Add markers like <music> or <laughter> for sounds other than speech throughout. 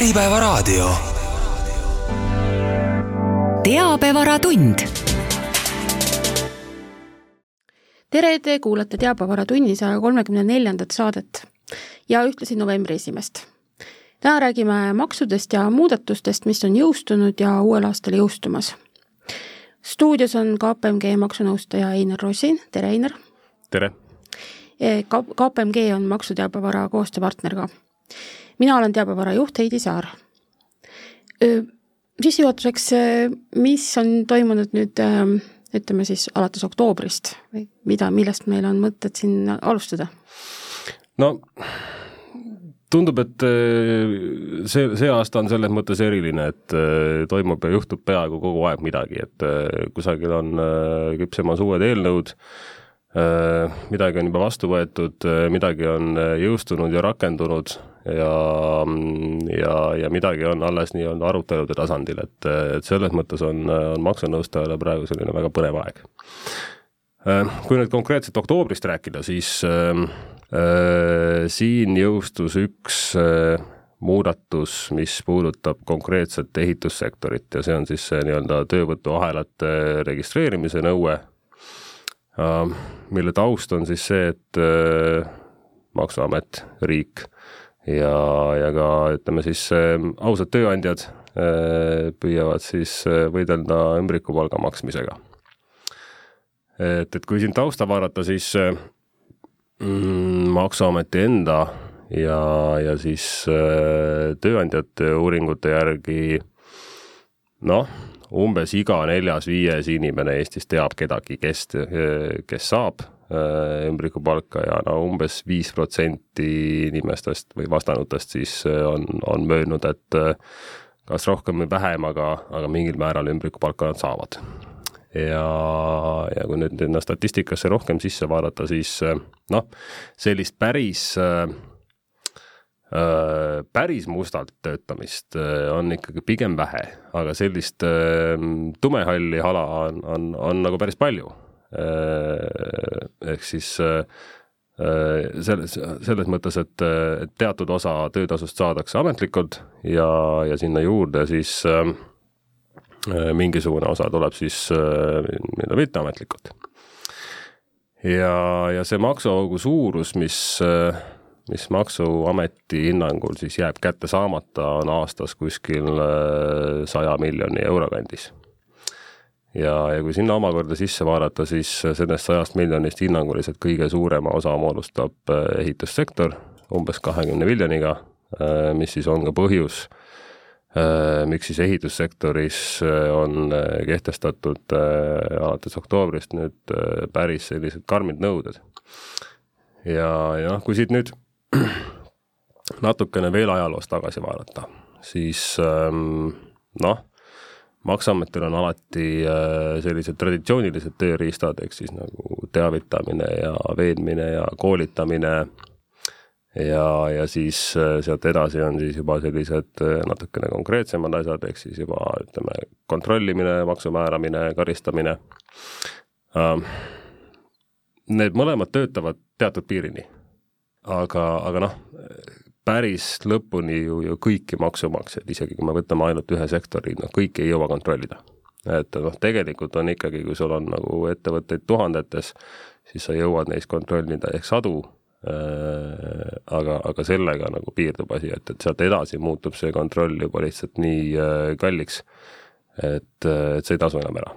Äripäevaraadio. teabevaratund. tere, te kuulate Teabevaраtunni saja kolmekümne neljandat saadet ja ühtlasi novembri esimest. täna räägime maksudest ja muudatustest, mis on jõustunud ja uuel aastal jõustumas. stuudios on KPMG maksunõustaja Einar Rosin, tere Einar! tere! KPMG on maksuteabevara koostööpartner ka. Mina olen teabevara juht Heidi Saar. sissejuhatuseks, mis on toimunud nüüd ütleme siis alates oktoobrist või mida, millest meil on mõtet siin alustada? no tundub, et see, see aasta on selles mõttes eriline, et toimub ja juhtub peaaegu kogu aeg midagi, et kusagil on küpsemas uued eelnõud, midagi on juba vastu võetud, midagi on jõustunud ja rakendunud ja, ja, ja midagi on alles nii-öelda arutelude tasandil, et, et selles mõttes on, on maksunõustajale praegu selline väga põnev aeg. Kui nüüd konkreetselt oktoobrist rääkida, siis äh, siin jõustus üks äh, muudatus, mis puudutab konkreetset ehitussektorit ja see on siis see nii-öelda töövõtuahelate registreerimise nõue äh,, mille taust on siis see, et äh, Maksuamet, riik ja, ja ka ütleme siis äh, ausad tööandjad äh, püüavad siis äh, võidelda ümbrikupalga maksmisega. et, et kui siin tausta vaadata, siis mm, Maksuameti enda ja, ja siis tööandjate uuringute järgi noh, umbes iga neljas-viies inimene Eestis teab kedagi, kes, kes saab ümbrikupalka ja no umbes viis protsenti inimestest või vastanutest siis on, on möönnud, et kas rohkem või vähem, aga, aga mingil määral ümbrikupalka nad saavad. ja, ja kui nüüd sinna statistikasse rohkem sisse vaadata, siis noh, sellist päris päris mustalt töötamist on ikkagi pigem vähe, aga sellist tumehalli ala on, on, on nagu päris palju ehk siis selles, selles mõttes, et, et teatud osa töötasust saadakse ametlikult ja, ja sinna juurde siis äh, mingisugune osa tuleb siis nii-öelda äh, mitteametlikult. ja, ja see maksuaugu suurus, mis äh, mis Maksuameti hinnangul siis jääb kätte saamata, on aastas kuskil saja miljoni euro kandis ja, ja kui sinna omakorda sisse vaadata, siis sellest sajast miljonist hinnanguliselt kõige suurema osa moodustab äh, ehitussektor, umbes kahekümne miljoniga, äh, mis siis on ka põhjus, äh, miks siis ehitussektoris on kehtestatud alates oktoobrist nüüd päris sellised karmid nõuded. ja, ja noh, kui siit nüüd <clears throat> natukene veel ajaloos tagasi vaadata, siis ähm, noh maksuametil on alati äh, sellised traditsioonilised tööriistad, ehk siis nagu teavitamine ja veenmine ja koolitamine ja, ja siis äh, sealt edasi on siis juba sellised äh, natukene konkreetsemad asjad, ehk siis juba ütleme, kontrollimine, maksu määramine, karistamine. Ähm, need mõlemad töötavad teatud piirini. aga, aga noh, päris lõpuni ju, ju kõiki maksumaksjaid, isegi kui me võtame ainult ühe sektori, noh kõiki ei jõua kontrollida. et noh, tegelikult on ikkagi, kui sul on nagu ettevõtteid tuhandetes, siis sa jõuad neist kontrollida ehk sadu äh,, aga, aga sellega nagu piirdub asi, et, et sealt edasi muutub see kontroll juba lihtsalt nii äh, kalliks, et, et see ei tasu enam ära.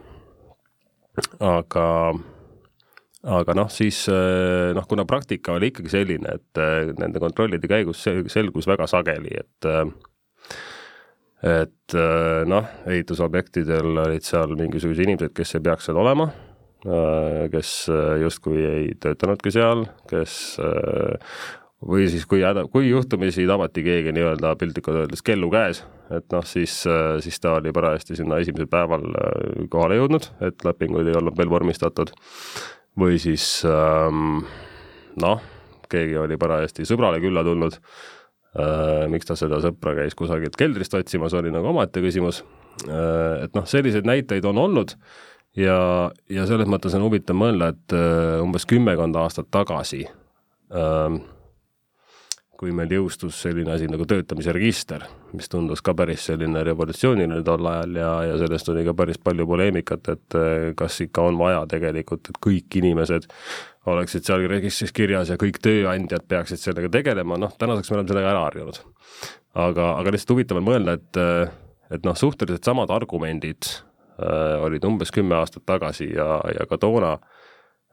aga aga noh, siis eh, noh, kuna praktika oli ikkagi selline, et eh, nende kontrollide käigus selgus väga sageli, et eh, et noh, ehitusobjektidel olid seal mingisugused inimesed, kes ei peaks seal olema, kes justkui ei töötanudki seal, kes või siis kui häda, kui juhtumisi tabati keegi nii-öelda piltlikult öeldes kellu käes, et noh, siis, siis ta oli parajasti sinna esimesel päeval kohale jõudnud, et lepinguid ei olnud veel vormistatud või siis ähm, noh, keegi oli parajasti sõbrale külla tulnud äh,, miks ta seda sõpra käis kusagilt keldrist otsimas, oli nagu omaette küsimus. Äh,, et noh, selliseid näiteid on olnud ja, ja selles mõttes on huvitav mõelda, et äh, umbes kümmekond aastat tagasi äh, kui meil jõustus selline asi nagu töötamise register, mis tundus ka päris selline revolutsiooniline tol ajal ja, ja sellest oli ka päris palju poleemikat, et eh, kas ikka on vaja tegelikult, et kõik inimesed oleksid seal registris kirjas ja kõik tööandjad peaksid sellega tegelema, noh, tänaseks me oleme sellega ära harjunud. aga, aga lihtsalt huvitav on mõelda, et, et noh, suhteliselt samad argumendid äh, olid umbes kümme aastat tagasi ja, ja ka toona äh,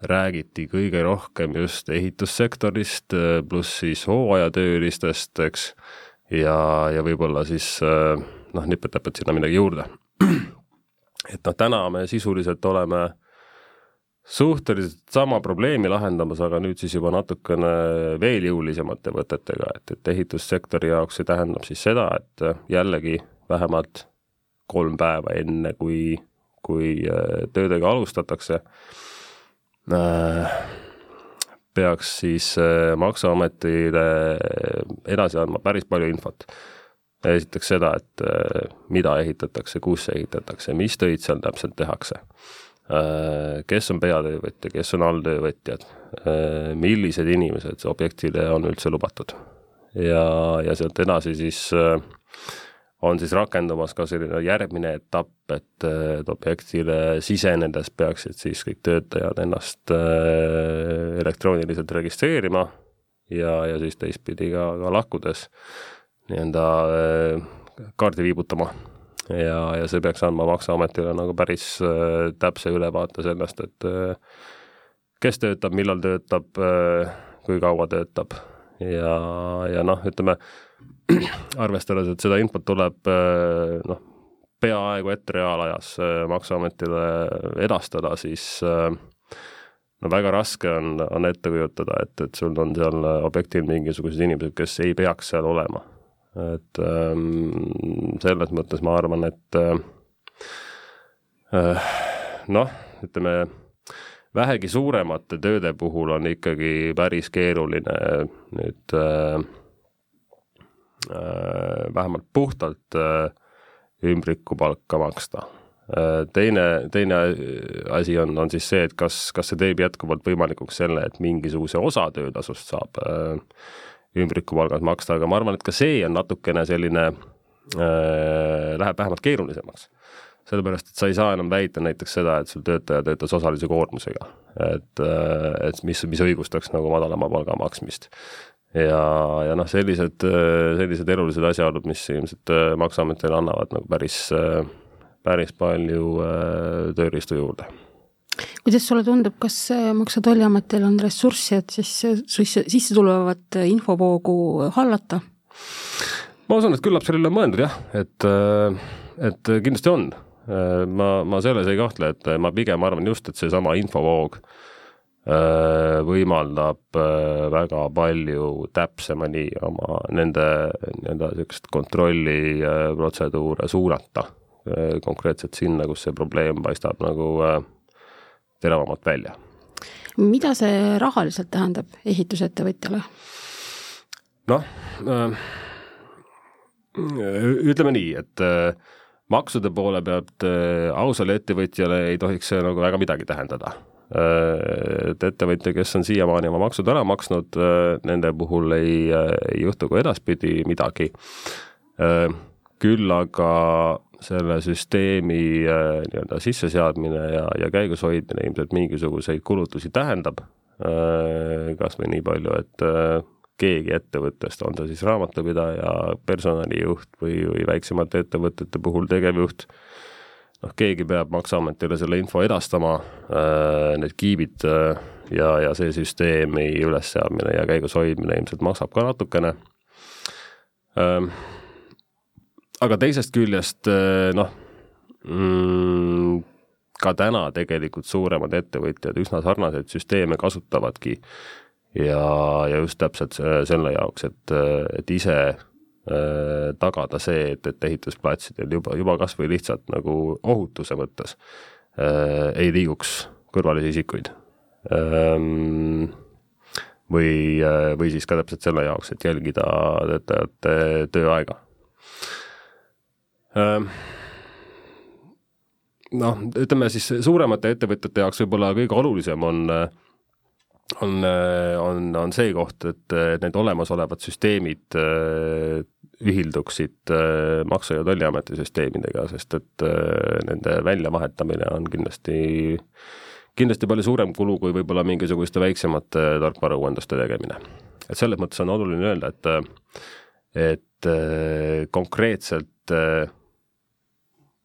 räägiti kõige rohkem just ehitussektorist, äh, pluss siis hooajatöölistest, eks, ja, ja võib-olla siis äh, noh, nipet-näpet sinna midagi juurde. et noh, täna me sisuliselt oleme suhteliselt sama probleemi lahendamas, aga nüüd siis juba natukene veel jõulisemate võtetega, et, et ehitussektori jaoks see tähendab siis seda, et äh, jällegi vähemalt kolm päeva enne, kui, kui töödega alustatakse, Äh, peaks siis äh, Maksuametile edasi andma päris palju infot. esiteks seda, et äh, mida ehitatakse, kus ehitatakse, mis töid seal täpselt tehakse, kes on peatöövõtja, kes on alltöövõtjad, millised inimesed objektile on üldse lubatud. ja, ja sealt edasi siis äh, on siis rakendumas ka selline järgmine etapp, et, et objektile sisenedes peaksid siis kõik töötajad ennast äh, elektrooniliselt registreerima ja, ja siis teistpidi ka, ka lahkudes nii-öelda äh, kaardi viibutama. ja, ja see peaks andma Maksuametile nagu päris äh, täpse ülevaate sellest, et kes töötab, millal töötab, kui kaua töötab ja, ja noh, ütleme arvestades, et seda infot tuleb äh, noh, peaaegu ette reaalajas äh, Maksuametile edastada, siis äh, no väga raske on, on ette kujutada, et, et sul on seal objektil mingisugused inimesed, kes ei peaks seal olema. et ähm, selles mõttes ma arvan, et äh, noh, ütleme vähegi suuremate tööde puhul on ikkagi päris keeruline nüüd Äh, vähemalt puhtalt äh, ümbrikupalka maksta. Äh, teine, teine asi on, on siis see, et kas, kas see teeb jätkuvalt võimalikuks selle, et mingisuguse osa töötasust saab ümbrikupalgas maksta, aga ma arvan, et ka see on natukene selline äh,, läheb vähemalt keerulisemaks. sellepärast, et sa ei saa enam väita näiteks seda, et sul töötaja töötas osalise koormusega. et, et mis, mis õigustaks nagu madalama palga maksmist ja, ja noh, sellised, sellised elulised asjaolud, mis ilmselt äh, Maksuametile annavad nagu päris, äh, päris palju äh, tööriistu juurde. kuidas sulle tundub, kas Maksu- ja Tolliametil on ressurssi, et siis sisse, sisse tulevat infovoogu hallata? ma usun, et küllap sellele on mõeldud jah, et, et kindlasti on. ma, ma selles ei kahtle, et ma pigem arvan just, et seesama infovoog äh, Äh, võimaldab äh, väga palju täpsemini oma nende nii-öelda niisugust kontrolliprotseduure suunata äh, konkreetselt sinna, kus see probleem paistab nagu teravamalt välja. mida see rahaliselt tähendab ehitusettevõtjale? noh, ütleme nii, et maksude poole pealt ausale ettevõtjale ei tohiks see nagu väga midagi tähendada Äh, et ettevõtja, kes on siiamaani oma maksud ära maksnud, äh, nende puhul ei, äh, ei juhtu ka edaspidi midagi. küll aga selle süsteemi nii-öelda sisseseadmine ja, ja käigus hoidmine ilmselt mingisuguseid kulutusi tähendab, kas või nii palju, et keegi ettevõttest, on ta siis raamatupidaja, personalijuht või, või väiksemate ettevõtete puhul tegevjuht, noh, keegi peab Maksuametile selle info edastama äh,, need kiibid äh, ja, ja see süsteemi ülesseadmine ja käigus hoidmine ilmselt maksab ka natukene ähm,. aga teisest küljest äh, noh mm,, ka täna tegelikult suuremad ettevõtjad üsna sarnaseid süsteeme kasutavadki ja, ja just täpselt selle jaoks, et, et ise tagada see, et, et ehitusplatsidel juba, juba kas või lihtsalt nagu ohutuse mõttes äh, ei liiguks kõrvalisi isikuid ähm,. või, äh, või siis ka täpselt selle jaoks, et jälgida töötajate tööaega ähm, noh, ütleme siis suuremate ettevõtete jaoks võib-olla kõige olulisem on, on, on, on see koht, et need olemasolevad süsteemid ühilduksid Maksu- ja Tolliameti süsteemidega, sest et nende väljavahetamine on kindlasti, kindlasti palju suurem kulu kui võib-olla mingisuguste väiksemate tarkvarauuenduste tegemine. et selles mõttes on oluline öelda, et, et konkreetselt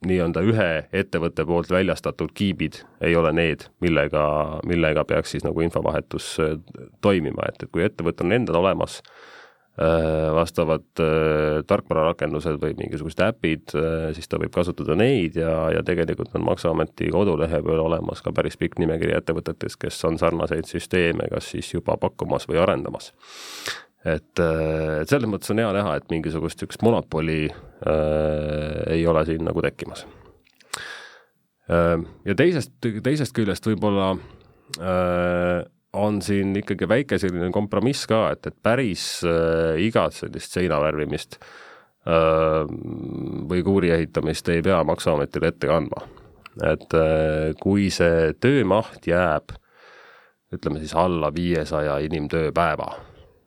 nii-öelda ühe ettevõtte poolt väljastatud kiibid ei ole need, millega, millega peaks siis nagu infovahetus äh, toimima, et, et kui ettevõttel on endal olemas äh, vastavad äh, tarkvararakendused või mingisugused äpid, siis ta võib kasutada neid ja, ja tegelikult on Maksuameti kodulehe peal olemas ka päris pikk nimekiri ettevõtetest, kes on sarnaseid süsteeme kas siis juba pakkumas või arendamas et, äh, et selles mõttes on hea näha, et mingisugust niisugust monopoli äh, ei ole siin nagu tekkimas äh,. ja teisest, teisest küljest võib-olla äh, on siin ikkagi väike selline kompromiss ka, et, et päris äh, igat sellist seina värvimist äh, või kuuri ehitamist ei pea Maksuametile ette kandma. et äh, kui see töömaht jääb ütleme siis alla viiesaja inimtööpäeva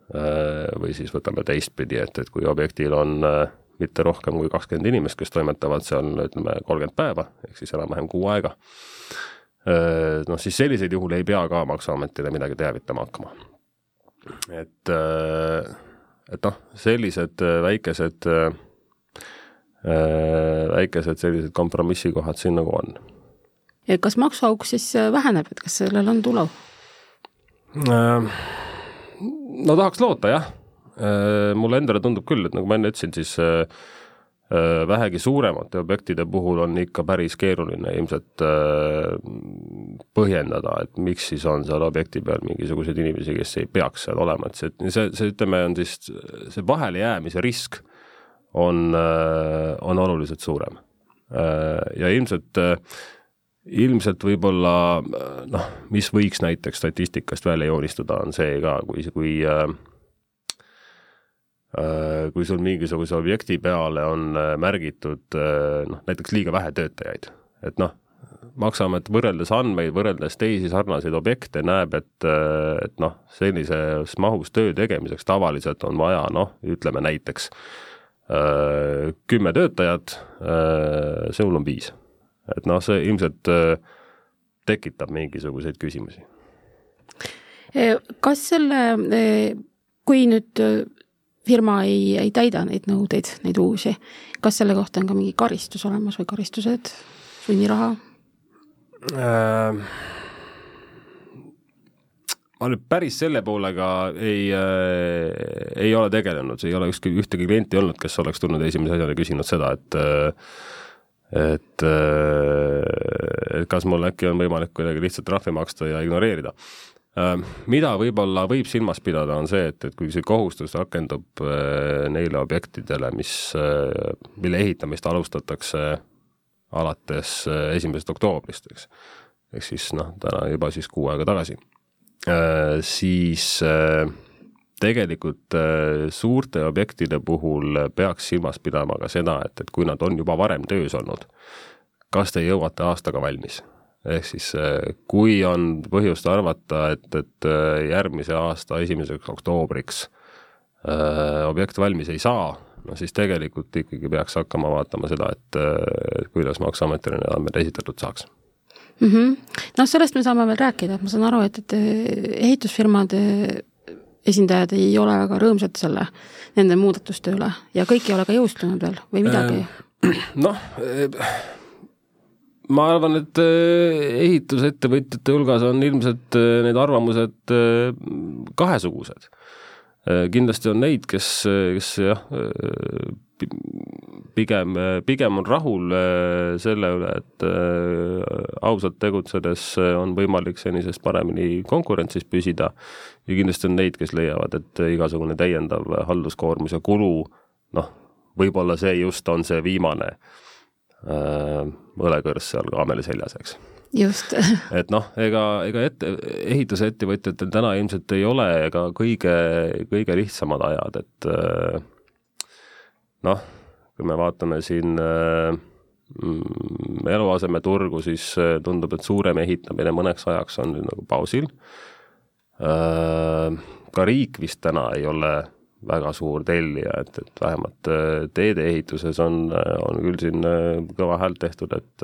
või siis võtame teistpidi, et, et kui objektil on äh, mitte rohkem kui kakskümmend inimest, kes toimetavad seal ütleme kolmkümmend päeva, ehk siis enam-vähem kuu aega, äh, noh siis sellisel juhul ei pea ka Maksuametile midagi teavitama hakkama. et, et noh, sellised väikesed, väikesed sellised kompromissikohad siin nagu on. ja kas maksuauk siis väheneb, et kas sellel on tulu äh,? No tahaks loota, jah. Äh, mulle endale tundub küll, et nagu ma enne ütlesin, siis äh, äh, vähegi suuremate objektide puhul on ikka päris keeruline ilmselt põhjendada, et miks siis on seal objekti peal mingisuguseid inimesi, kes ei peaks seal olema, et see, see, see ütleme, on siis see vahelejäämise risk on, on oluliselt suurem. ja ilmselt ilmselt võib-olla noh, mis võiks näiteks statistikast välja joonistada, on see ka, kui, kui äh, äh, kui sul mingisuguse objekti peale on äh, märgitud noh, näiteks liiga vähe töötajaid, et noh, Maksuamet võrreldes andmeid, võrreldes teisi sarnaseid objekte näeb, et, et noh, sellises mahus töö tegemiseks tavaliselt on vaja noh, ütleme näiteks kümme töötajat, sinul on viis et noh, see ilmselt äh, tekitab mingisuguseid küsimusi. Kas selle, kui nüüd e, firma ei, ei täida neid nõudeid, neid uusi, kas selle kohta on ka mingi karistus olemas või karistused, sunniraha äh,? ma nüüd päris selle poolega ei äh,, ei ole tegelenud, ei ole ükski, ühtegi klienti olnud, kes oleks tulnud esimese asjana küsinud seda, et äh, et, äh, et kas mul äkki on võimalik kuidagi lihtsalt trahvi maksta ja ignoreerida. Äh, mida võib-olla võib silmas pidada, on see, et, et kui see kohustus rakendub äh, neile objektidele, mis, mille ehitamist alustatakse alates esimesest oktoobrist, eks, ehk siis noh, täna juba siis kuu aega tagasi, siis tegelikult äh, suurte objektide puhul peaks silmas pidama ka seda, et, et kui nad on juba varem töös olnud, kas te jõuate aastaga valmis? ehk siis äh, kui on põhjust arvata, et, et äh, järgmise aasta esimeseks oktoobriks öö, objekt valmis ei saa, no siis tegelikult ikkagi peaks hakkama vaatama seda, et, et kuidas Maksuametile need andmed esitatud saaks mm. -hmm. noh, sellest me saame veel rääkida, et ma saan aru, et, et ehitusfirmade esindajad ei ole väga rõõmsad selle, nende muudatuste üle ja kõik ei ole ka jõustunud veel või midagi? Äh, <clears throat> noh, äh, ma arvan, et äh, ehitusettevõtjate hulgas on ilmselt need arvamused kahesugused. kindlasti on neid, kes, kes jah, pigem, pigem on rahul selle üle, et ausalt tegutsedes on võimalik senisest paremini konkurentsis püsida ja kindlasti on neid, kes leiavad, et igasugune täiendav halduskoormus ja kulu, noh, võib-olla see just on see viimane äh, õlekõrs seal kaameli seljas, eks. just <laughs> et noh, ega, ega ette, ehitusettevõtjatel täna ilmselt ei ole ega kõige, kõige lihtsamad ajad, et äh, noh, kui me vaatame siin äh, mm, eluasemeturgu, siis äh, tundub, et suurem ehitamine mõneks ajaks on nagu pausil ka riik vist täna ei ole väga suur tellija, et, et vähemalt teedeehituses on, on küll siin kõva häält tehtud, et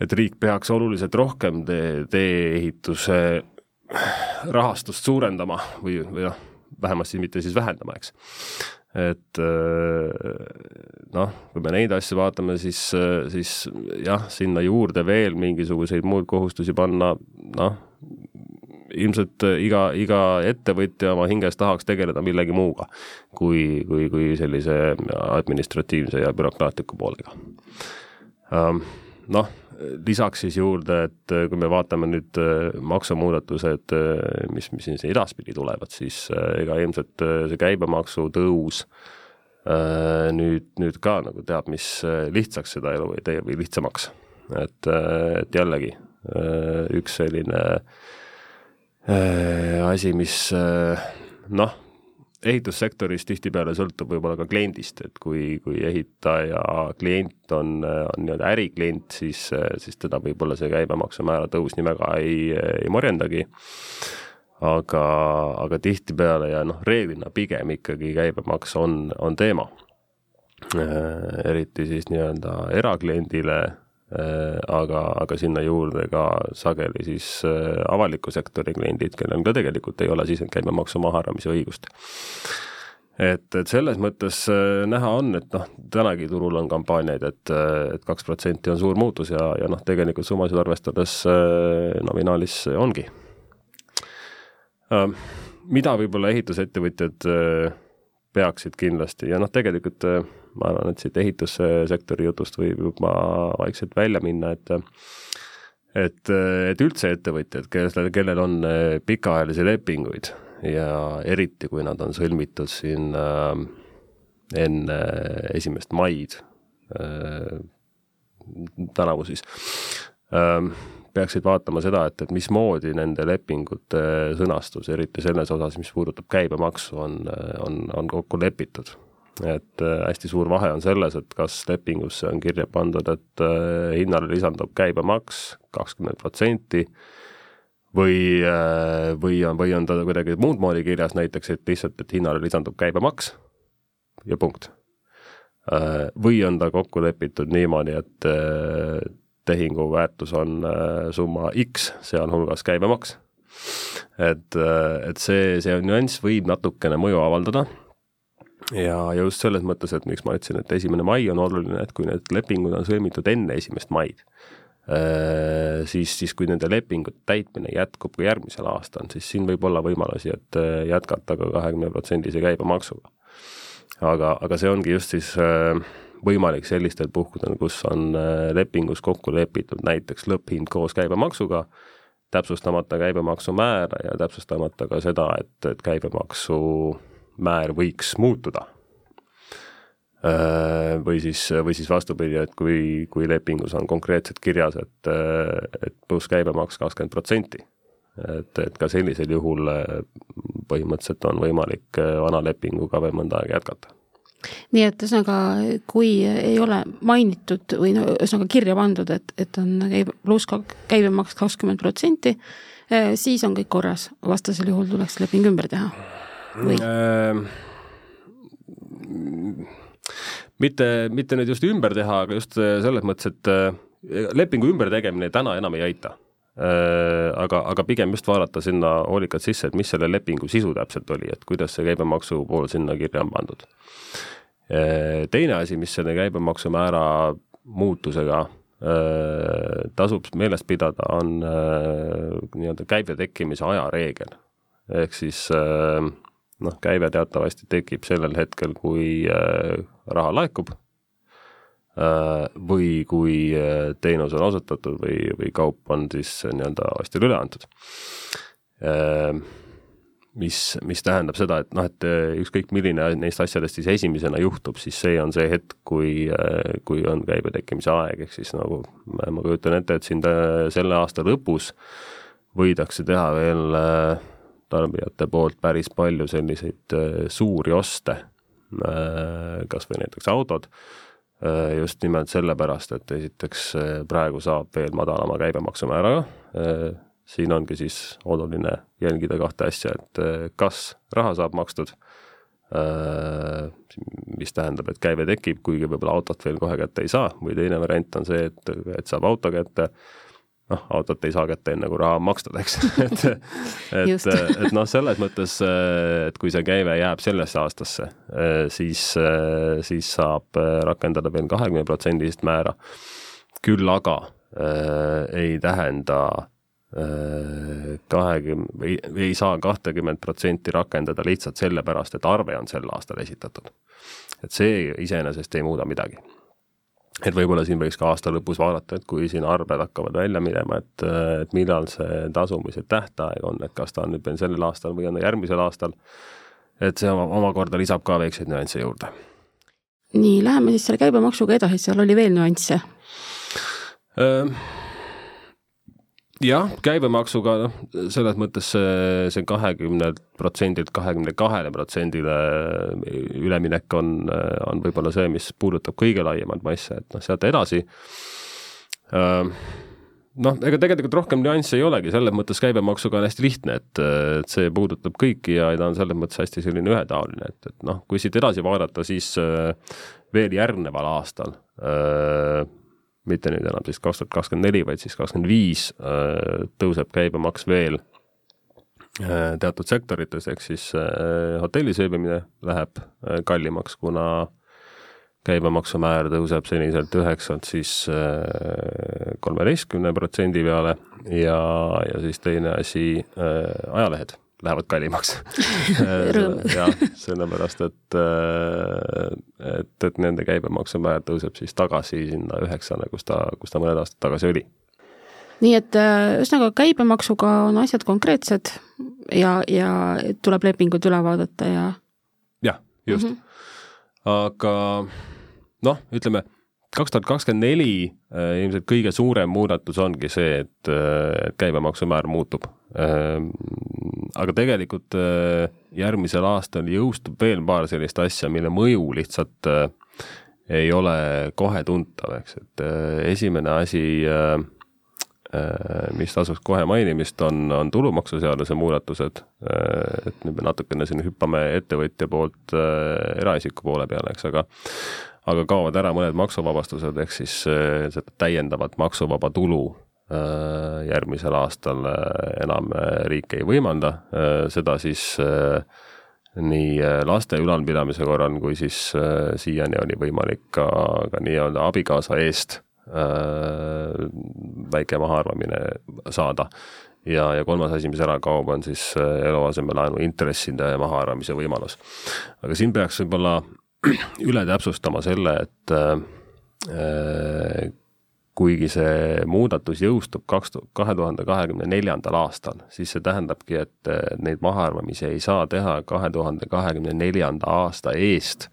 et riik peaks oluliselt rohkem tee, tee-ehituse rahastust suurendama või, või noh, vähemasti mitte siis vähendama, eks. Et noh, kui me neid asju vaatame, siis, siis jah, sinna juurde veel mingisuguseid muid kohustusi panna, noh, ilmselt iga, iga ettevõtja oma hinges tahaks tegeleda millegi muuga kui, kui, kui sellise administratiivse ja bürokraatliku poolega. Noh, lisaks siis juurde, et kui me vaatame nüüd äh, maksumuudatused, äh, mis, mis siin edaspidi tulevad, siis äh, ega ilmselt see käibemaksu tõus nüüd, nüüd ka nagu teab, mis lihtsaks seda elu ei tee või lihtsamaks. et, et jällegi üks selline asi, mis noh, ehitussektoris tihtipeale sõltub võib-olla ka kliendist, et kui, kui ehitaja klient on, on nii-öelda äriklient, siis, siis teda võib-olla see käibemaksumäära tõus nii väga ei, ei morjendagi. aga, aga tihtipeale ja noh, reeglina pigem ikkagi käibemaks on, on teema. eriti siis nii-öelda erakliendile aga, aga sinna juurde ka sageli siis äh, avaliku sektori kliendid, kellel ka tegelikult ei ole sisendkäibemaksu mahaarvamise õigust. et, et selles mõttes äh, näha on, et noh, tänagi turul on kampaaniaid, et, et kaks protsenti on suur muutus ja, ja noh, tegelikult summasid arvestades nominaalis ongi. mida võib-olla ehitusettevõtjad peaksid kindlasti ja noh, tegelikult ma arvan, et siit ehitussektori jutust võib juba vaikselt välja minna, et et, et üldse ettevõtjad, kellel, kellel on eh, pikaajalisi lepinguid ja eriti, kui nad on sõlmitud siin äh, enne esimest maid äh, tänavu siis äh,, peaksid vaatama seda, et, et mismoodi nende lepingute sõnastus, eriti selles osas, mis puudutab käibemaksu, on, on, on kokku lepitud et äh, hästi suur vahe on selles, et kas lepingusse on kirja pandud, et äh, hinnale lisandub käibemaks kakskümmend protsenti või, äh, või on, või on ta kuidagi muud moodi kirjas, näiteks et lihtsalt, et hinnale lisandub käibemaks ja punkt. või on ta kokku lepitud niimoodi, et tehingu väärtus on summa X, sealhulgas käibemaks. et, et see, see nüanss võib natukene mõju avaldada ja, ja just selles mõttes, et miks ma ütlesin, et esimene mai on oluline, et kui need lepingud on sõlmitud enne esimest maid, äh, siis, siis kui nende lepingute täitmine jätkub ka järgmisel aastal, siis siin võib olla võimalusi, et äh, jätkata ka kahekümne protsendise käibemaksuga. aga, aga see ongi just siis äh, võimalik sellistel puhkudel, kus on lepingus kokku lepitud näiteks lõpphind koos käibemaksuga, täpsustamata käibemaksumäära ja täpsustamata ka seda, et, et käibemaksu määr võiks muutuda. Äh, või siis, või siis vastupidi, et kui, kui lepingus on konkreetselt kirjas, et, et pluss käibemaks kakskümmend protsenti, et, et ka sellisel juhul äh, põhimõtteliselt on võimalik äh, vana lepinguga veel mõnda aega jätkata. Nii et ühesõnaga, kui ei ole mainitud või no ühesõnaga kirja pandud, et, et on käib-, pluss käibemaks kakskümmend protsenti, siis on kõik korras, vastasel juhul tuleks leping ümber teha või äh,? mitte, mitte nüüd just ümber teha, aga just äh, selles mõttes, et äh, lepingu ümbertegemine täna enam ei aita äh,. aga, aga pigem just vaadata sinna hoolikalt sisse, et mis selle lepingu sisu täpselt oli, et kuidas see käibemaksu pool sinna kirja on pandud teine asi, mis selle käibemaksumäära muutusega tasub meeles pidada, on nii-öelda käibe tekkimise ajareegel. ehk siis äh, noh, käive teatavasti tekib sellel hetkel, kui äh, raha laekub äh, või kui äh, teenus on osutatud või, või kaup on siis nii-öelda ostjale üle antud. mis, mis tähendab seda, et noh, et ükskõik milline neist asjadest siis esimesena juhtub, siis see on see hetk, kui, kui on käibe tekkimise aeg, ehk siis nagu ma kujutan ette, et siin selle aasta lõpus võidakse teha veel äh, tarbijate poolt päris palju selliseid äh, suuri oste, äh, kas või näiteks autod, äh, just nimelt sellepärast, et esiteks praegu saab veel madalama käibemaksumääraga, siin ongi siis oluline jälgida kahte asja, et kas raha saab makstud, mis tähendab, et käive tekib, kuigi võib-olla autot veel kohe kätte ei saa, või teine variant on see, et, et saab auto kätte noh, autot ei saa kätte enne, kui raha on makstud, eks <laughs> et, et, <laughs> et noh, selles mõttes, et kui see käive jääb sellesse aastasse, siis, siis saab rakendada veel kahekümne protsendist määra. küll aga äh, ei tähenda kahekümne või ei saa kahtekümmet protsenti rakendada lihtsalt sellepärast, et arve on sel aastal esitatud. et see iseenesest ei muuda midagi et võib-olla siin võiks ka aasta lõpus vaadata, et kui siin arved hakkavad välja minema, et, et millal see tasumise tähtaeg on, et kas ta on nüüd veel sellel aastal või on ta järgmisel aastal, et see omakorda lisab ka väikseid nüansse juurde. nii, läheme siis selle käibemaksuga edasi, seal oli veel nüansse jah, käibemaksuga noh, selles mõttes see, see kahekümnelt protsendilt kahekümne kahele protsendile üleminek on, on võib-olla see, mis puudutab kõige laiemat massi, et noh, sealt edasi. Äh, noh, ega tegelikult rohkem nüansse ei olegi, selles mõttes käibemaksuga on hästi lihtne, et, et see puudutab kõiki ja ta on selles mõttes hästi selline ühetaoline, et, et noh, kui siit edasi vaadata, siis äh, veel järgneval aastal äh, mitte nüüd enam siis kaks tuhat kakskümmend neli, vaid siis kakskümmend viis äh, tõuseb käibemaks veel äh, teatud sektorites, ehk siis äh, hotellis ööbimine läheb kallimaks, kuna käibemaksumäär tõuseb seniselt üheksalt siis kolmeteistkümne protsendi peale ja, ja siis teine asi, ajalehed lähevad kallimaks <laughs> jah, sellepärast et, äh, et, et nende käibemaksumäär tõuseb siis tagasi sinna üheksale, kus ta, kus ta mõned aastad tagasi oli. nii et äh, ühesõnaga käibemaksuga on asjad konkreetsed ja, ja tuleb lepingud üle vaadata ja. jah, just mm. -hmm. aga noh, ütleme kaks tuhat kakskümmend neli äh, ilmselt kõige suurem muudatus ongi see, et, et käibemaksumäär muutub aga tegelikult äh, järgmisel aastal jõustub veel paar sellist asja, mille mõju lihtsalt äh, ei ole kohe tuntav, eks, et äh, esimene asi, mis tasuks kohe mainimist, on, on tulumaksuseaduse muudatused. et nüüd me natukene siin hüppame ettevõtja poolt eraisiku poole peale, eks, aga aga kaovad ära mõned maksuvabastused, ehk siis seda täiendavat maksuvaba tulu Äh, järgmisel aastal äh, enam äh, riik ei võimalda, seda siis nii laste ülalpidamise korral, kui siis siiani oli võimalik ka, ka nii-öelda abikaasa eest väike mahaarvamine saada. ja, ja kolmas asi, mis ära kaob, on siis eluasemelaenu intresside mahaarvamise võimalus. aga siin peaks võib-olla <clears throat> üle täpsustama selle, et kuigi see muudatus jõustub kaks, kahe tuhande kahekümne neljandal aastal, siis see tähendabki, et neid mahaarvamisi ei saa teha kahe tuhande kahekümne neljanda aasta eest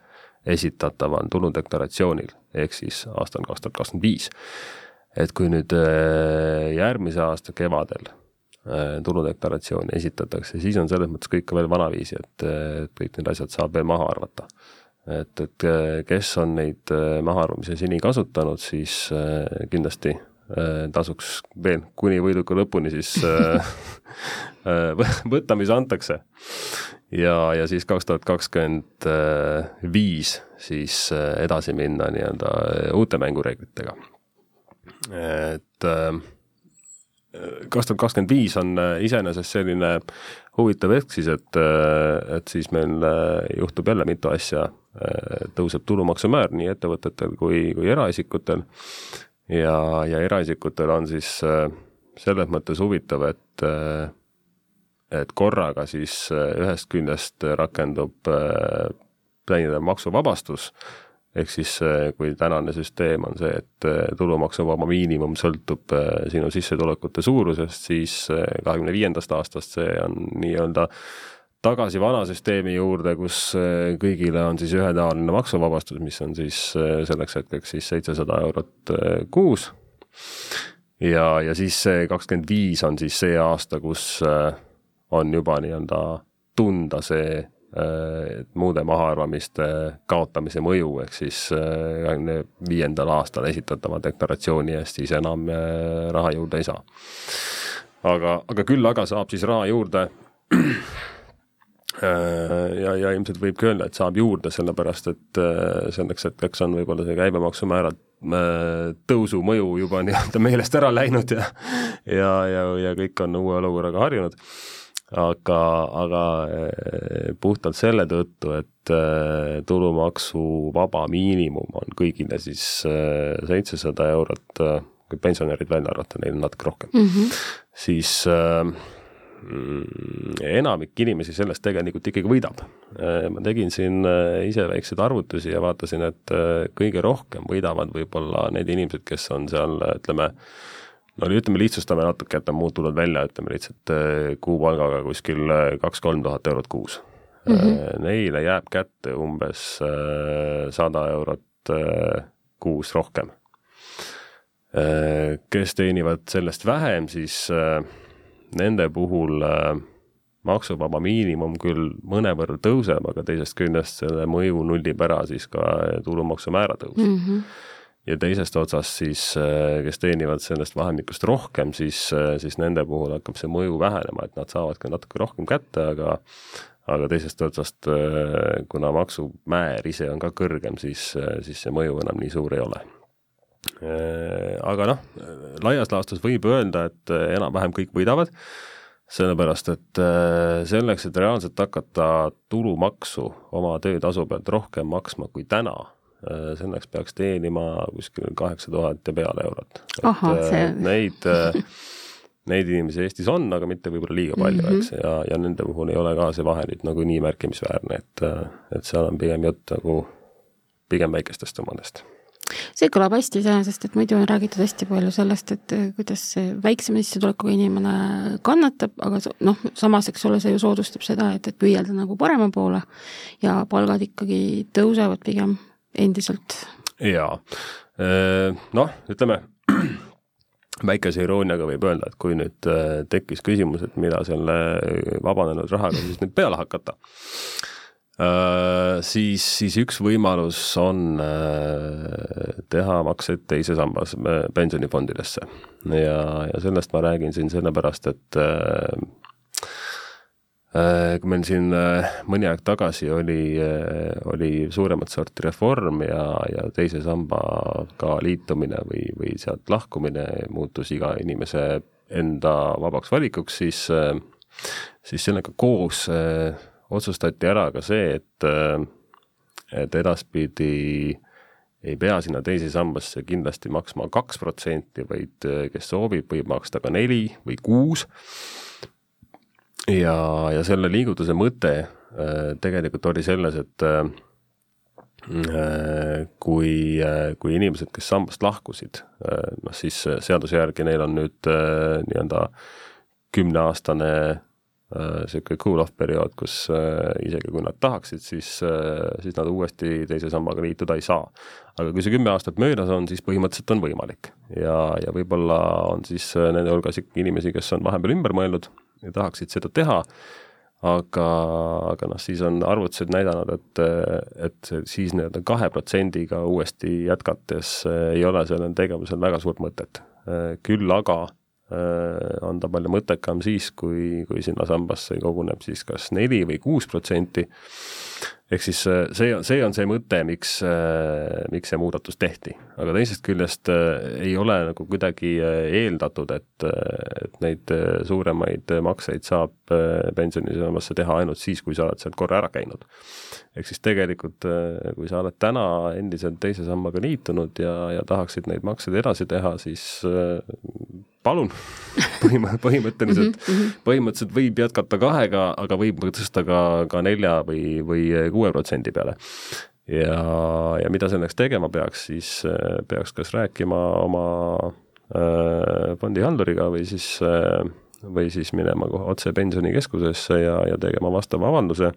esitataval tuludeklaratsioonil, ehk siis aastal kaks tuhat kakskümmend viis. et kui nüüd äh, järgmise aasta kevadel äh, tuludeklaratsiooni esitatakse, siis on selles mõttes kõik veel vanaviisi, et kõik need asjad saab veel maha arvata et, et äh, kes on neid äh, mahaarvamisi seni kasutanud, siis äh, kindlasti tasuks veel kuni võiduka lõpuni siis <laughs> võtta, mis antakse. ja, ja siis kaks tuhat kakskümmend viis siis edasi minna nii-öelda uute mängureeglitega. et kaks tuhat kakskümmend viis on iseenesest selline huvitav hetk siis, et, et siis meil juhtub jälle mitu asja Äh, tõuseb tulumaksumäär nii ettevõtetel kui, kui eraisikutel. ja, ja eraisikutel on siis äh, selles mõttes huvitav, et, äh, et korraga siis ühest küljest rakendub täiendav maksuvabastus, ehk siis kui tänane süsteem on see, et tulumaksuvaba miinimum sõltub sinu sissetulekute suurusest, siis kahekümne viiendast aastast see on nii-öelda tagasi vana süsteemi juurde, kus äh, kõigile on siis ühetaoline maksuvabastus, mis on siis äh, selleks hetkeks siis seitsesada eurot äh, kuus. ja, ja siis see kakskümmend viis on siis see aasta, kus on juba nii-öelda tunda see muude mahaarvamiste kaotamise mõju, ehk siis kahekümne viiendal aastal esitatava deklaratsiooni eest siis enam raha juurde ei saa aga, aga küll aga saab siis raha juurde Äh, ja, ja ilmselt võibki öelda, et saab juurde, sellepärast et äh, selleks hetkeks on võib-olla see käibemaksumäära äh, tõusu mõju juba nii-öelda meelest ära läinud ja ja, ja, ja kõik on uue olukorraga harjunud. Aga, aga puhtalt selle tõttu, et tulumaksuvaba miinimum on kõigile siis seitsesada eurot, kui pensionärid välja arvata, neil on natuke rohkem mm, -hmm. siis enamik inimesi sellest tegelikult ikkagi võidab. Ma tegin siin ise väikseid arvutusi ja vaatasin, et kõige rohkem võidavad võib-olla need inimesed, kes on seal, ütleme, no ütleme, lihtsustame natuke, et muud tulevad välja, ütleme lihtsalt kuupalgaga kuskil kaks-kolm tuhat eurot kuus mm. -hmm. Neile jääb kätte umbes sada eurot kuus rohkem. kes teenivad sellest vähem, siis nende puhul äh, maksuvaba miinimum küll mõnevõrra tõuseb, aga teisest küljest selle mõju nullib ära siis ka tulumaksumäära tõus mm. -hmm. Ja teisest otsast siis, äh, kes teenivad sellest vahemikust rohkem, siis, äh, siis nende puhul hakkab see mõju vähenema, et nad saavad ka natuke rohkem kätte, aga aga teisest otsast, kuna maksumäär ise on ka kõrgem, siis, siis see mõju enam nii suur ei ole. Äh, aga noh, laias laastus võib öelda, et äh, enam-vähem kõik võidavad, sellepärast et äh, selleks, et reaalselt hakata tulumaksu oma töötasu pealt rohkem maksma kui täna, selleks peaks teenima kuskil kaheksa tuhat ja peale eurot. See... Neid Neid inimesi Eestis on, aga mitte võib-olla liiga palju mm, -hmm. eks, ja, ja nende puhul ei ole ka see vahe nüüd nagu nii märkimisväärne, et, et seal on pigem jutt nagu pigem väikestest omadest see kõlab hästi iseenesest, et muidu on räägitud hästi palju sellest, et kuidas see väiksema sissetulekuga inimene kannatab, aga noh, samas, eks ole, see ju soodustab seda, et, et püüelda nagu parema poole ja palgad ikkagi tõusevad pigem endiselt. jaa, noh, ütleme <clears throat> väikese irooniaga võib öelda, et kui nüüd tekkis küsimus, et mida selle vabanenud rahaga siis nüüd peale hakata siis, siis üks võimalus on teha makseid teise sambas pensionifondidesse ja, ja sellest ma räägin siin sellepärast, et kui meil siin mõni aeg tagasi oli, oli suuremat sorti reform ja, ja teise sambaga liitumine või, või sealt lahkumine muutus iga inimese enda vabaks valikuks, siis, siis sellega koos äh, otsustati ära ka see, et, äh, et edaspidi ei pea sinna teise sambasse kindlasti maksma kaks protsenti, vaid äh, kes soovib, võib maksta ka neli või kuus. Ja, ja selle liigutuse mõte äh, tegelikult oli selles, et kui, kui inimesed, kes sambast lahkusid, noh siis seaduse järgi neil on nüüd nii-öelda kümneaastane niisugune äh, cool-off periood, kus äh, isegi kui nad tahaksid, siis, äh, siis nad uuesti teise sambaga liituda ei saa. aga kui see kümme aastat möödas on, siis põhimõtteliselt on võimalik ja, ja võib-olla on siis nende hulgas ikkagi inimesi, kes on vahepeal ümber mõelnud ja tahaksid seda teha, aga, aga noh, siis on arvutused näidanud, et, et siis nii-öelda kahe protsendiga uuesti jätkates ei ole sellel tegevusel väga suurt mõtet. küll aga Äh, on ta palju mõttekam siis, kui, kui sinna sambasse koguneb siis kas neli või kuus protsenti. Ehk siis äh, see, see on see mõte, miks, äh, miks see muudatus tehti, aga teisest küljest ei ole nagu kuidagi eeldatud, et, et neid suuremaid makseid saab pensionisambasse teha ainult siis, kui sa oled sealt korra ära käinud. ehk siis tegelikult, kui sa oled täna endiselt teise sambaga liitunud ja, ja tahaksid neid makseid edasi teha, siis palun <laughs> põhimõ-, põhimõtteliselt mm, -hmm. põhimõtteliselt võib jätkata kahega, aga võib tõsta ka, ka nelja või, või kuue protsendi peale. ja, ja mida selleks tegema peaks, siis äh, peaks kas rääkima oma äh, fondihalduriga või siis äh, või siis minema otse pensionikeskusesse ja, ja tegema vastava avalduse.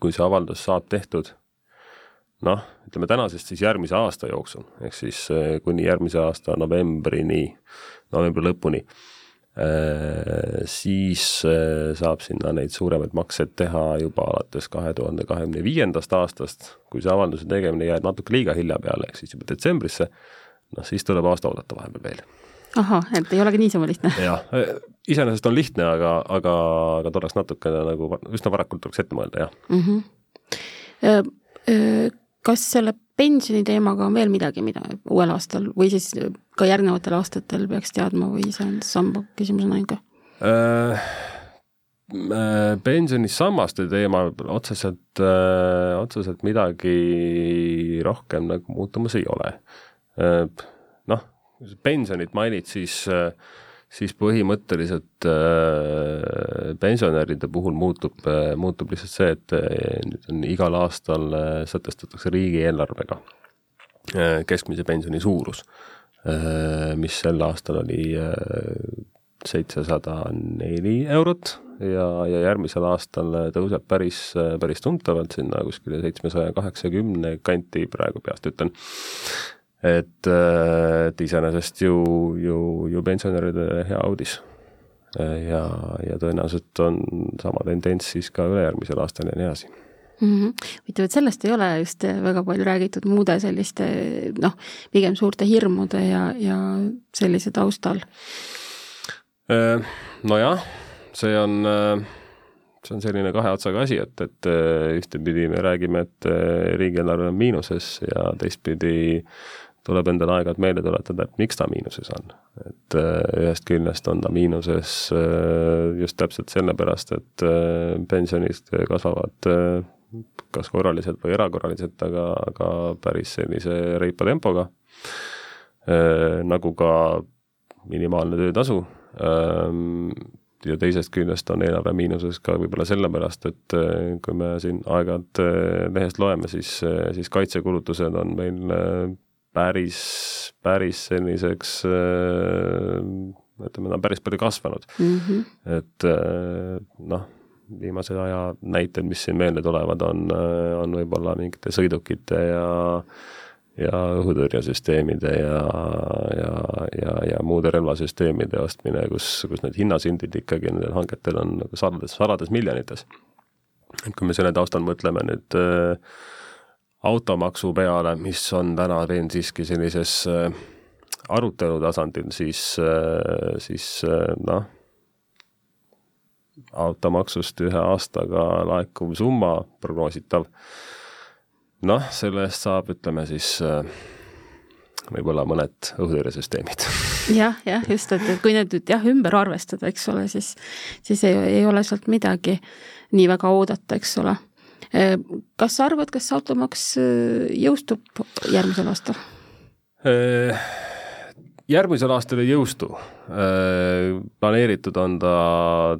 kui see avaldus saab tehtud noh, ütleme tänasest siis järgmise aasta jooksul, ehk siis kuni järgmise aasta novembrini novembri lõpuni, siis äh, saab sinna neid suuremaid makseid teha juba alates kahe tuhande kahekümne viiendast aastast, kui see avalduse tegemine jääb natuke liiga hilja peale, ehk siis juba detsembrisse, noh siis tuleb aasta oodata vahepeal veel ahah, et ei olegi niisama lihtne? jah, iseenesest on lihtne, aga, aga, aga tuleks natukene nagu üsna varakult tuleks ette mõelda, jah mm. -hmm. Kas selle pensioni teemaga on veel midagi, mida uuel aastal või siis ka järgnevatel aastatel peaks teadma või see on samba küsimus on ainuke äh,? pensionisammaste teema otseselt äh,, otseselt midagi rohkem nagu muutumas ei ole äh,. noh, pensionit mainid, siis äh, siis põhimõtteliselt äh, pensionäride puhul muutub äh,, muutub lihtsalt see, et äh, nüüd on igal aastal äh, sätestatakse riigieelarvega äh, keskmise pensioni suurus äh,, mis sel aastal oli äh, seitsesada neli eurot ja, ja järgmisel aastal tõuseb päris, päris tuntavalt sinna kuskile seitsmesaja kaheksakümne kanti, praegu peast ütlen et, äh, et iseenesest ju, ju, ju pensionäridele hea uudis. ja, ja tõenäoliselt on sama tendents siis ka ülejärgmisel aastal ja nii edasi mm -hmm.. huvitav, et sellest ei ole just väga palju räägitud muude selliste noh, pigem suurte hirmude ja, ja sellise taustal. Äh, nojah, see on, äh, see on selline kahe otsaga asi, et, et ühtepidi me räägime, et riigieelarve on miinuses ja teistpidi tuleb endale aeg-ajalt meelde tuletada, et miks ta miinuses on. et äh, ühest küljest on ta miinuses äh, just täpselt sellepärast, et äh, pensionid kasvavad kas korraliselt või erakorraliselt, aga, aga päris sellise reipa tempoga, nagu ka minimaalne töötasu, ja teisest küljest on eelarve miinuses ka võib-olla sellepärast, et kui me siin aeg-ajalt lehest loeme, siis, siis kaitsekulutused on meil päris, päris selliseks ütleme, ta on päris palju kasvanud mm. -hmm. et noh, viimase aja näited, mis siin meelde tulevad, on, on võib-olla mingite sõidukite ja ja õhutõrjesüsteemide ja, ja, ja, ja muude relvasüsteemide ostmine, kus, kus need hinnasildid ikkagi nendel hangetel on nagu sadades, sadades miljonites. et kui me selle taustal mõtleme nüüd äh, automaksu peale, mis on täna veel siiski sellises äh, arutelu tasandil, siis, äh, siis äh, noh, automaksust ühe aastaga laekuv summa prognoositav, noh, selle eest saab, ütleme siis võib-olla mõned õhutõrjesüsteemid. <laughs> Jah, jah, just, et, kui need nüüd jah, ümber arvestada, eks ole, siis, siis ei, ei ole sealt midagi nii väga oodata, eks ole kas sa arvad, kas automaks äh, jõustub järgmisel aastal? Äh, järgmisel aastal ei jõustu. planeeritud on ta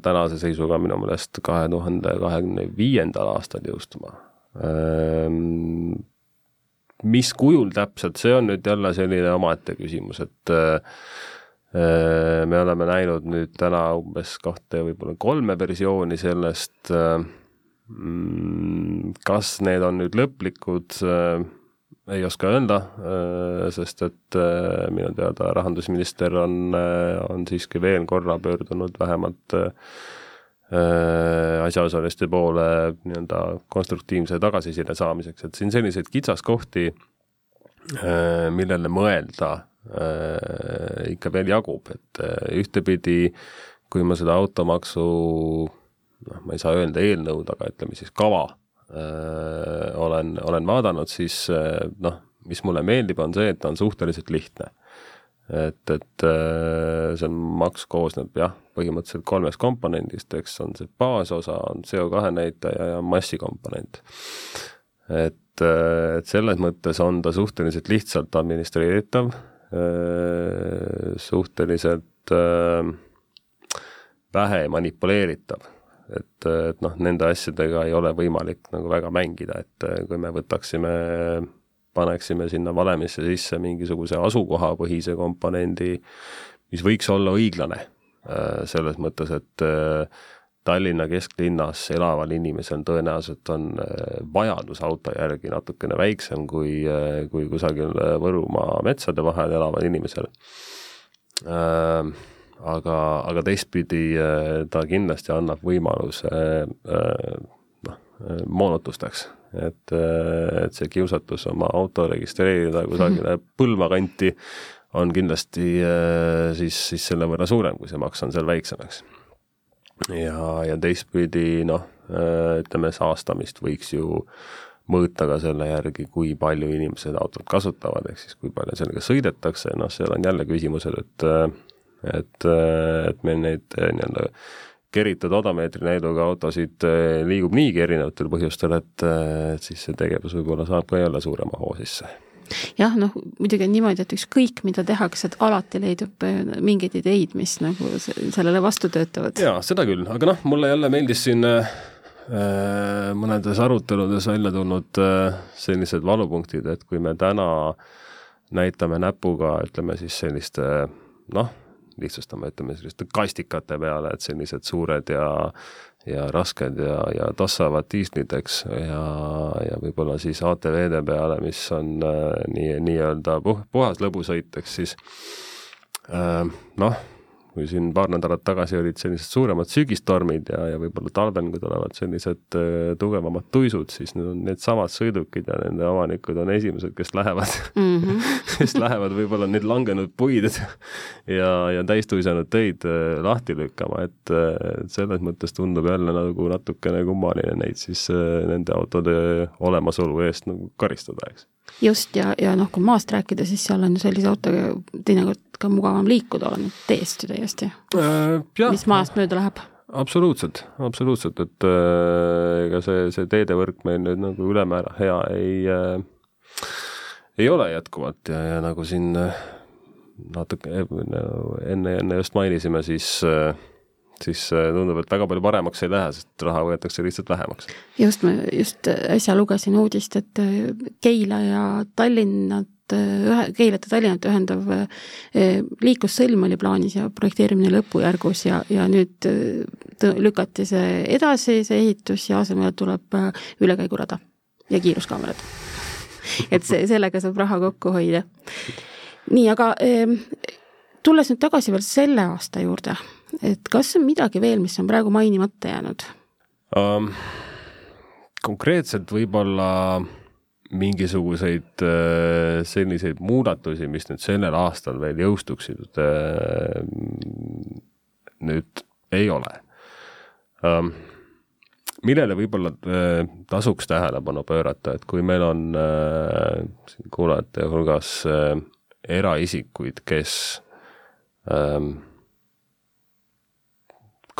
tänase seisuga minu meelest kahe tuhande kahekümne viiendal aastal jõustuma. mis kujul täpselt, see on nüüd jälle selline omaette küsimus, et me oleme näinud nüüd täna umbes kahte, võib-olla kolme versiooni sellest äh, kas need on nüüd lõplikud, äh, ei oska öelda, äh, sest et äh, minu teada rahandusminister on, on siiski veel korra pöördunud vähemalt asjaosaliste poole nii-öelda konstruktiivse tagasiside saamiseks, et siin selliseid kitsaskohti, millele mõelda, ikka veel jagub, et ühtepidi kui ma seda automaksu noh, ma ei saa öelda eelnõud, aga ütleme siis kava öö, olen, olen vaadanud, siis noh, mis mulle meeldib, on see, et ta on suhteliselt lihtne. et, et see maks koosneb jah, põhimõtteliselt kolmest komponendist, eks on see baasosa, on CO2 näitaja ja massikomponent. et, et selles mõttes on ta suhteliselt lihtsalt administreeritav, suhteliselt vähe manipuleeritav et, et noh, nende asjadega ei ole võimalik nagu väga mängida, et eh, kui me võtaksime, paneksime sinna valemisse sisse mingisuguse asukohapõhise komponendi, mis võiks olla õiglane eh, selles mõttes, et eh, Tallinna kesklinnas elaval inimesel tõenäoliselt on vajadus auto järgi natukene väiksem kui, kui kusagil Võrumaa metsade vahel elaval inimesel aga, aga teistpidi äh, ta kindlasti annab võimaluse äh, noh, moonutusteks. et, et see kiusatus oma auto registreerida kusagile põlva kanti on kindlasti siis, siis selle võrra suurem, kui see maks on seal väiksem, eks. ja, ja teistpidi noh, ütleme, saastamist võiks ju mõõta ka selle järgi, kui palju inimesed autot kasutavad, ehk siis kui palju sellega sõidetakse, noh, seal on jälle küsimused, et et, et meil neid nii-öelda keritud odomeetri näiduga autosid eh, liigub niigi erinevatel põhjustel, et, et siis see tegevus võib-olla saab ka jälle suurema hoo sisse jah, noh muidugi on niimoodi, et ükskõik, mida tehakse, et alati leidub mingeid ideid, mis nagu sellele vastu töötavad. jaa, seda küll, aga noh, mulle jälle meeldis siin äh, mõnedes aruteludes välja tulnud äh, sellised valupunktid, et kui me täna näitame näpuga, ütleme siis selliste noh, lihtsustame, ütleme selliste kastikate peale, et sellised suured ja ja rasked ja, ja tossavad diislid, eks, ja, ja võib-olla siis ATV-de peale, mis on äh, nii, nii-öelda puh-, puhas lõbusõit, eks siis äh, noh, kui siin paar nädalat tagasi olid sellised suuremad sügistormid ja, ja võib-olla talvel, kui tulevad sellised äh, tugevamad tuisud, siis need on needsamad sõidukid ja nende omanikud on esimesed, kes lähevad <laughs> mm, -hmm. kes lähevad võib-olla neid langenud puid <laughs> ja, ja täistuisanud teid äh, lahti lükkama, et, äh, selles mõttes tundub jälle nagu natukene kummaline neid siis nende autode olemasolu eest nagu karistada, eks just, ja, ja noh, kui maast rääkida, siis seal on ju sellise autoga teinekord ka mugavam liikuda olnud teest ju täiesti äh,. mis maast mööda läheb absoluutselt, absoluutselt, et äh, ega see, see teedevõrk meil nüüd nagu ülemäära hea ei äh,, ei ole jätkuvalt ja, ja nagu siin äh, natuke enne, enne just mainisime, siis äh, siis äh, tundub, et väga palju paremaks ei lähe, sest raha võetakse lihtsalt vähemaks. just, ma just äsja lugesin uudist, et äh, Keila ja Tallinnat äh, ühe, Keilat ja Tallinnat ühendav liiklussõlm oli plaanis ja projekteerimine lõpujärgus ja, ja nüüd lükati see edasi, see ehitus ja asemele tuleb ülekäigurada ja kiiruskaamerad. et see, sellega saab raha kokku hoida. nii, aga tulles nüüd tagasi veel selle aasta juurde et kas on midagi veel, mis on praegu mainimata jäänud um,? konkreetselt võib-olla mingisuguseid äh, selliseid muudatusi, mis nüüd sellel aastal veel jõustuksid, äh, nüüd ei ole um,. millele võib-olla äh, tasuks tähelepanu pöörata, et kui meil on siin kuulajate hulgas eraisikuid, kes ähm,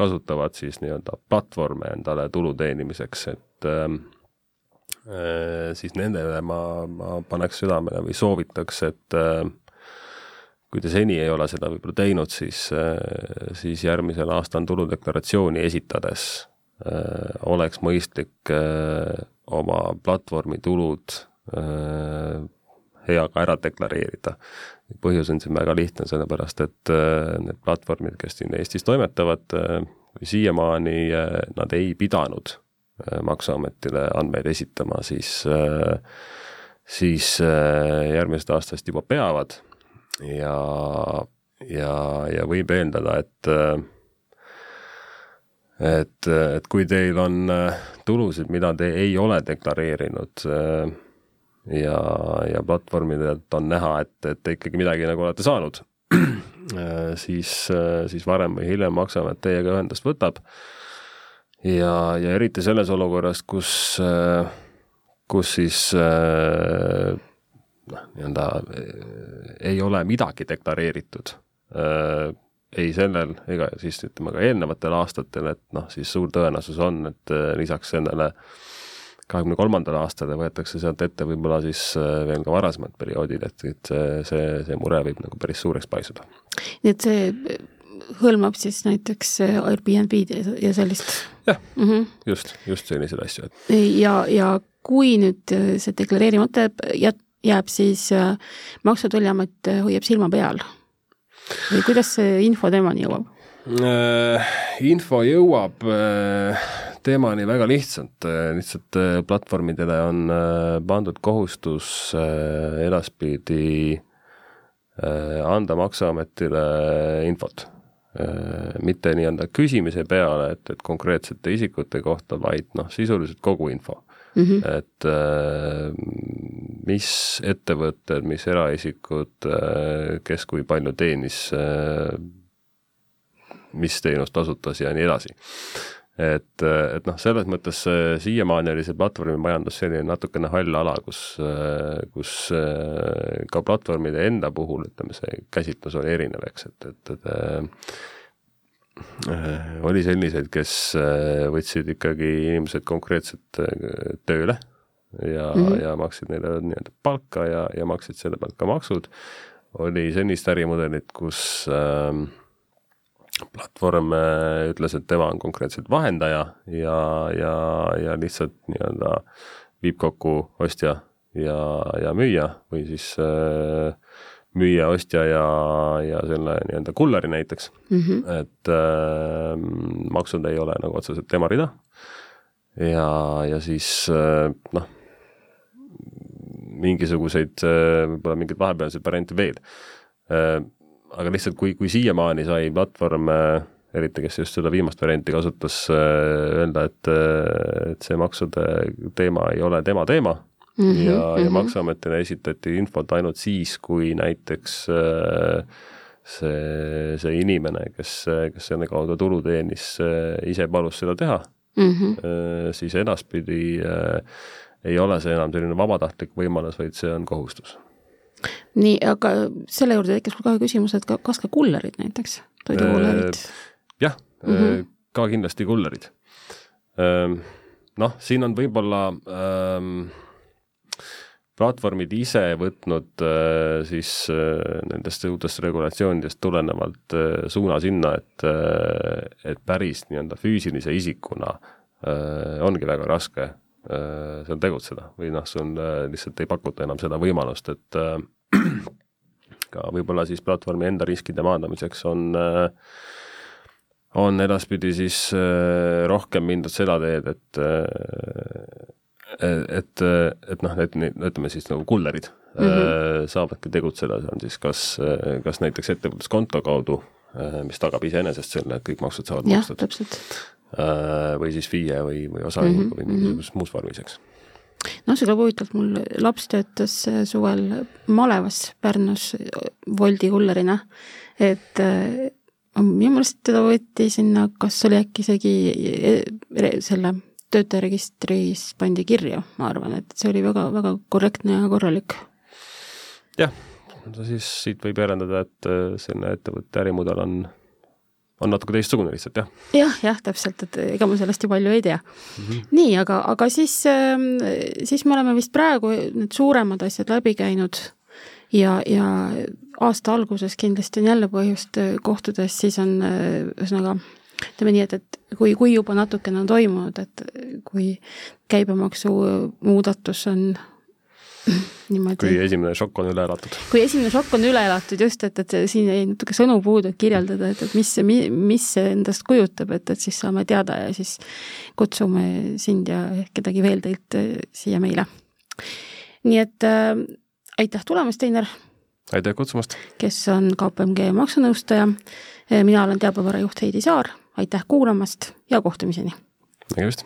kasutavad siis nii-öelda platvorme endale tulu teenimiseks, et ähm, äh, siis nendele ma, ma paneks südamele või soovitaks, et äh, kui te seni ei ole seda võib-olla teinud, siis äh,, siis järgmisel aastal tuludeklaratsiooni esitades äh, oleks mõistlik äh, oma platvormi tulud hea ka ära deklareerida. põhjus on siin väga lihtne, sellepärast et äh, need platvormid, kes siin Eestis toimetavad, äh, siiamaani äh, nad ei pidanud Maksuametile andmeid esitama, siis, siis järgmisest aastast juba peavad ja, ja, ja võib eeldada, et et, et kui teil on tulusid, mida te ei ole deklareerinud, ja, ja platvormidelt on näha, et, et te ikkagi midagi nagu olete saanud <clears throat> siis, siis varem või hiljem Maksuamet teiega ühendust võtab. ja, ja eriti selles olukorras, kus, kus siis noh, nii-öelda ei ole midagi deklareeritud ei sellel ega siis ütleme ka eelnevatel aastatel, et noh, siis suur tõenäosus on, et lisaks sellele äh, kahekümne kolmandal aastal ja võetakse sealt ette võib-olla siis äh, veel ka varasemad perioodid, et, et see, see, mure võib nagu päris suureks paisuda. nii et see hõlmab siis näiteks äh, Airbnb-d ja sellist? jah mm, -hmm. just, just selliseid asju, et. ja, ja kui nüüd äh, see deklareerimata jääb, jääb, siis Maksu- ja Tolliamet hoiab silma peal või kuidas see info temani jõuab? info jõuab teemani väga lihtsalt, lihtsalt äh, platvormidele on äh, pandud kohustus äh, edaspidi anda Maksuametile infot. mitte nii-öelda küsimise peale, et, et konkreetsete isikute kohta, vaid noh, sisuliselt kogu info mm. -hmm. et mis ettevõtted, mis eraisikud, kes kui palju teenis, mis teenust kasutas ja nii edasi et, et noh, selles mõttes siiamaani oli see platvormimajandus selline natukene hall ala, kus, kus ka platvormide enda puhul, ütleme, see käsitlus oli erinev, eks, et, et, et äh, oli selliseid, kes võtsid ikkagi inimesed konkreetselt tööle ja mm, -hmm. ja maksid neile nii-öelda palka ja, ja maksid selle pealt ka maksud. oli sellist ärimudelit, kus äh, platvorm äh, ütles, et tema on konkreetselt vahendaja ja, ja, ja lihtsalt nii-öelda viib kokku ostja ja, ja müüja või siis äh, müüja, ostja ja, ja selle nii-öelda kulleri näiteks mm, -hmm. et äh, maksud ei ole nagu otseselt tema rida. ja, ja siis äh, noh, mingisuguseid äh, võib-olla mingeid vahepealseid variante veel äh, aga lihtsalt kui, kui siiamaani sai platvorm, eriti kes just seda viimast varianti kasutas, öelda, et, et see maksude teema ei ole tema teema mm -hmm, ja mm, -hmm. ja Maksuametile esitati infot ainult siis, kui näiteks see, see inimene, kes, kes selle kaudu tulu teenis, ise palus seda teha mm, -hmm. siis edaspidi ei ole see enam selline vabatahtlik võimalus, vaid see on kohustus nii, aga selle juurde tekkis mul kohe küsimus, et kas ka kullerid näiteks, toidukullerid? jah mm, -hmm. ka kindlasti kullerid. Noh, siin on võib-olla ähm, platvormid ise võtnud äh, siis äh, nendest uutest regulatsioonidest tulenevalt äh, suuna sinna, et äh,, et päris nii-öelda füüsilise isikuna äh, ongi väga raske Äh, seal tegutseda või noh, sul äh, lihtsalt ei pakuta enam seda võimalust, et äh, <clears throat> ka võib-olla siis platvormi enda riskide maandamiseks on on edaspidi siis rohkem mindud seda teed, et et, et noh, et ütleme siis nagu kullerid mm -hmm. saavadki tegutseda seal siis kas, kas näiteks ettevõtluskonto kaudu, mis tagab iseenesest selle, et kõik maksud saavad makstud. Äh, või siis FIE või, või osaühingu mm -hmm. või mhm. mingisuguses muus vormis, eks noh, see kõlab huvitavalt, mul laps töötas äh, suvel malevas Pärnus Woldi kullerina, et äh, minu meelest teda võeti sinna, kas oli äkki isegi selle töötajaregistris pandi kirja, ma arvan, et see oli väga-väga korrektne ja korralik. jah, siis siit võib järeldada, et selline ettevõtte ärimudel on on natuke teistsugune lihtsalt, jah. jah, jah, täpselt, et ega ma sellest ju palju ei tea mm. -hmm. nii, aga, aga siis, ähm, siis me oleme vist praegu need suuremad asjad läbi käinud ja, ja aasta alguses kindlasti on jälle põhjust äh, kohtudes, siis on äh, ühesõnaga ütleme nii, et, et kui, kui juba natukene on toimunud, et kui käibemaksu muudatus on. Kui esimene šokk on üle elatud. kui esimene šokk on üle elatud, just, et, et siin jäi natuke sõnu puudu, et kirjeldada, et, et mis see, mis see endast kujutab, et, et siis saame teada ja siis kutsume sind ja kedagi veel teilt äh, siia meile. nii et äh, aitäh tulemast, Einar! aitäh kutsumast! kes on KPMG maksunõustaja, mina olen teabevara juht Heidi Saar, aitäh kuulamast ja kohtumiseni! nägemist!